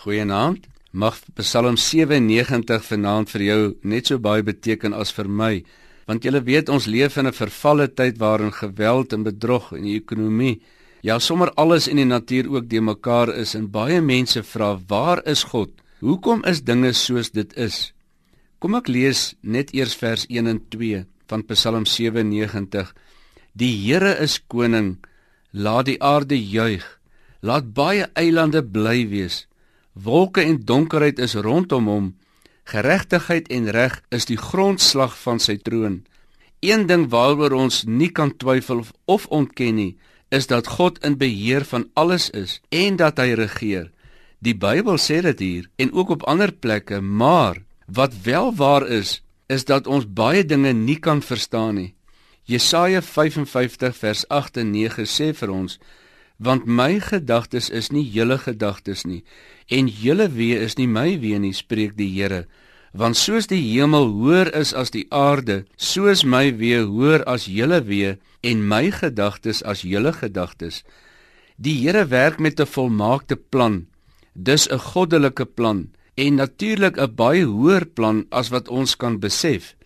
Goeienaand. Mag Psalm 97 vanaand vir jou net so baie beteken as vir my, want jy weet ons leef in 'n vervalle tyd waarin geweld en bedrog in die ekonomie, ja sommer alles in die natuur ook de mekaar is en baie mense vra, waar is God? Hoekom is dinge soos dit is? Kom ek lees net eers vers 1 en 2 van Psalm 97. Die Here is koning, laat die aarde juig, laat baie eilande bly wees. Wolke en donkerheid is rondom hom. Geregtigheid en reg is die grondslag van sy troon. Een ding waaroor ons nie kan twyfel of ontken nie, is dat God in beheer van alles is en dat hy regeer. Die Bybel sê dit hier en ook op ander plekke, maar wat wel waar is, is dat ons baie dinge nie kan verstaan nie. Jesaja 55 vers 8 en 9 sê vir ons want my gedagtes is nie julle gedagtes nie en julle weë is nie my weë nie spreek die Here. Want soos die hemel hoër is as die aarde soos my weë hoër as julle weë en my gedagtes as julle gedagtes. Die Here werk met 'n volmaakte plan. Dis 'n goddelike plan en natuurlik 'n baie hoër plan as wat ons kan besef.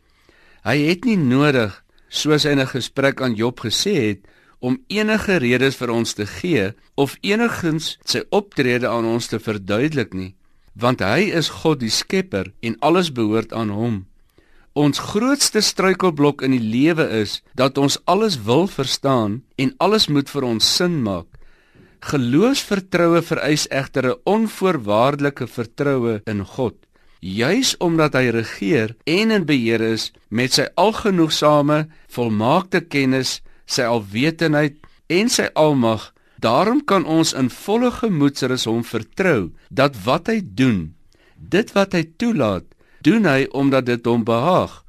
Hy het nie nodig soos hy in 'n gesprek aan Job gesê het om enige redes vir ons te gee of enigsins sy optrede aan ons te verduidelik nie, want hy is God die Skepper en alles behoort aan hom. Ons grootste struikelblok in die lewe is dat ons alles wil verstaan en alles moet vir ons sin maak. Geloofsvertroue vereis egter 'n onvoorwaardelike vertroue in God, juis omdat hy regeer en in beheer is met sy algenoegsame volmaakte kennis sy alwetendheid en sy almag. Daarom kan ons in volle gemoedsrus hom vertrou dat wat hy doen, dit wat hy toelaat, doen hy omdat dit hom behaag.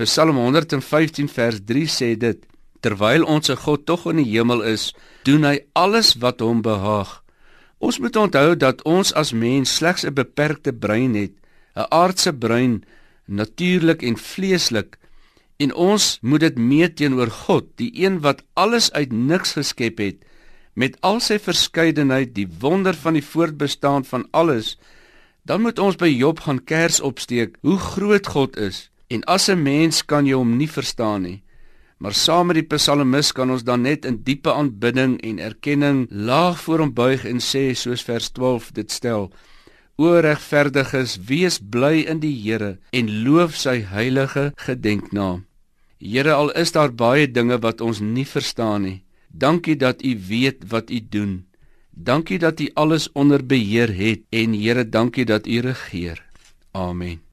Psalm 115 vers 3 sê dit: Terwyl ons se God tog in die hemel is, doen hy alles wat hom behaag. Ons moet onthou dat ons as mens slegs 'n beperkte brein het, 'n aardse brein, natuurlik en vleeslik, En ons moet dit meet teenoor God, die een wat alles uit niks geskep het, met al sy verskeidenheid, die wonder van die voortbestaan van alles. Dan moet ons by Job gaan kers opsteek hoe groot God is. En as 'n mens kan jy hom nie verstaan nie. Maar saam met die psalmis kan ons dan net in diepe aanbidding en erkenning laag voor hom buig en sê soos vers 12 dit stel: O regverdiges, wees bly in die Here en loof sy heilige gedenknaam. Here, al is daar baie dinge wat ons nie verstaan nie. Dankie dat U weet wat U doen. Dankie dat U alles onder beheer het en Here, dankie dat U regeer. Amen.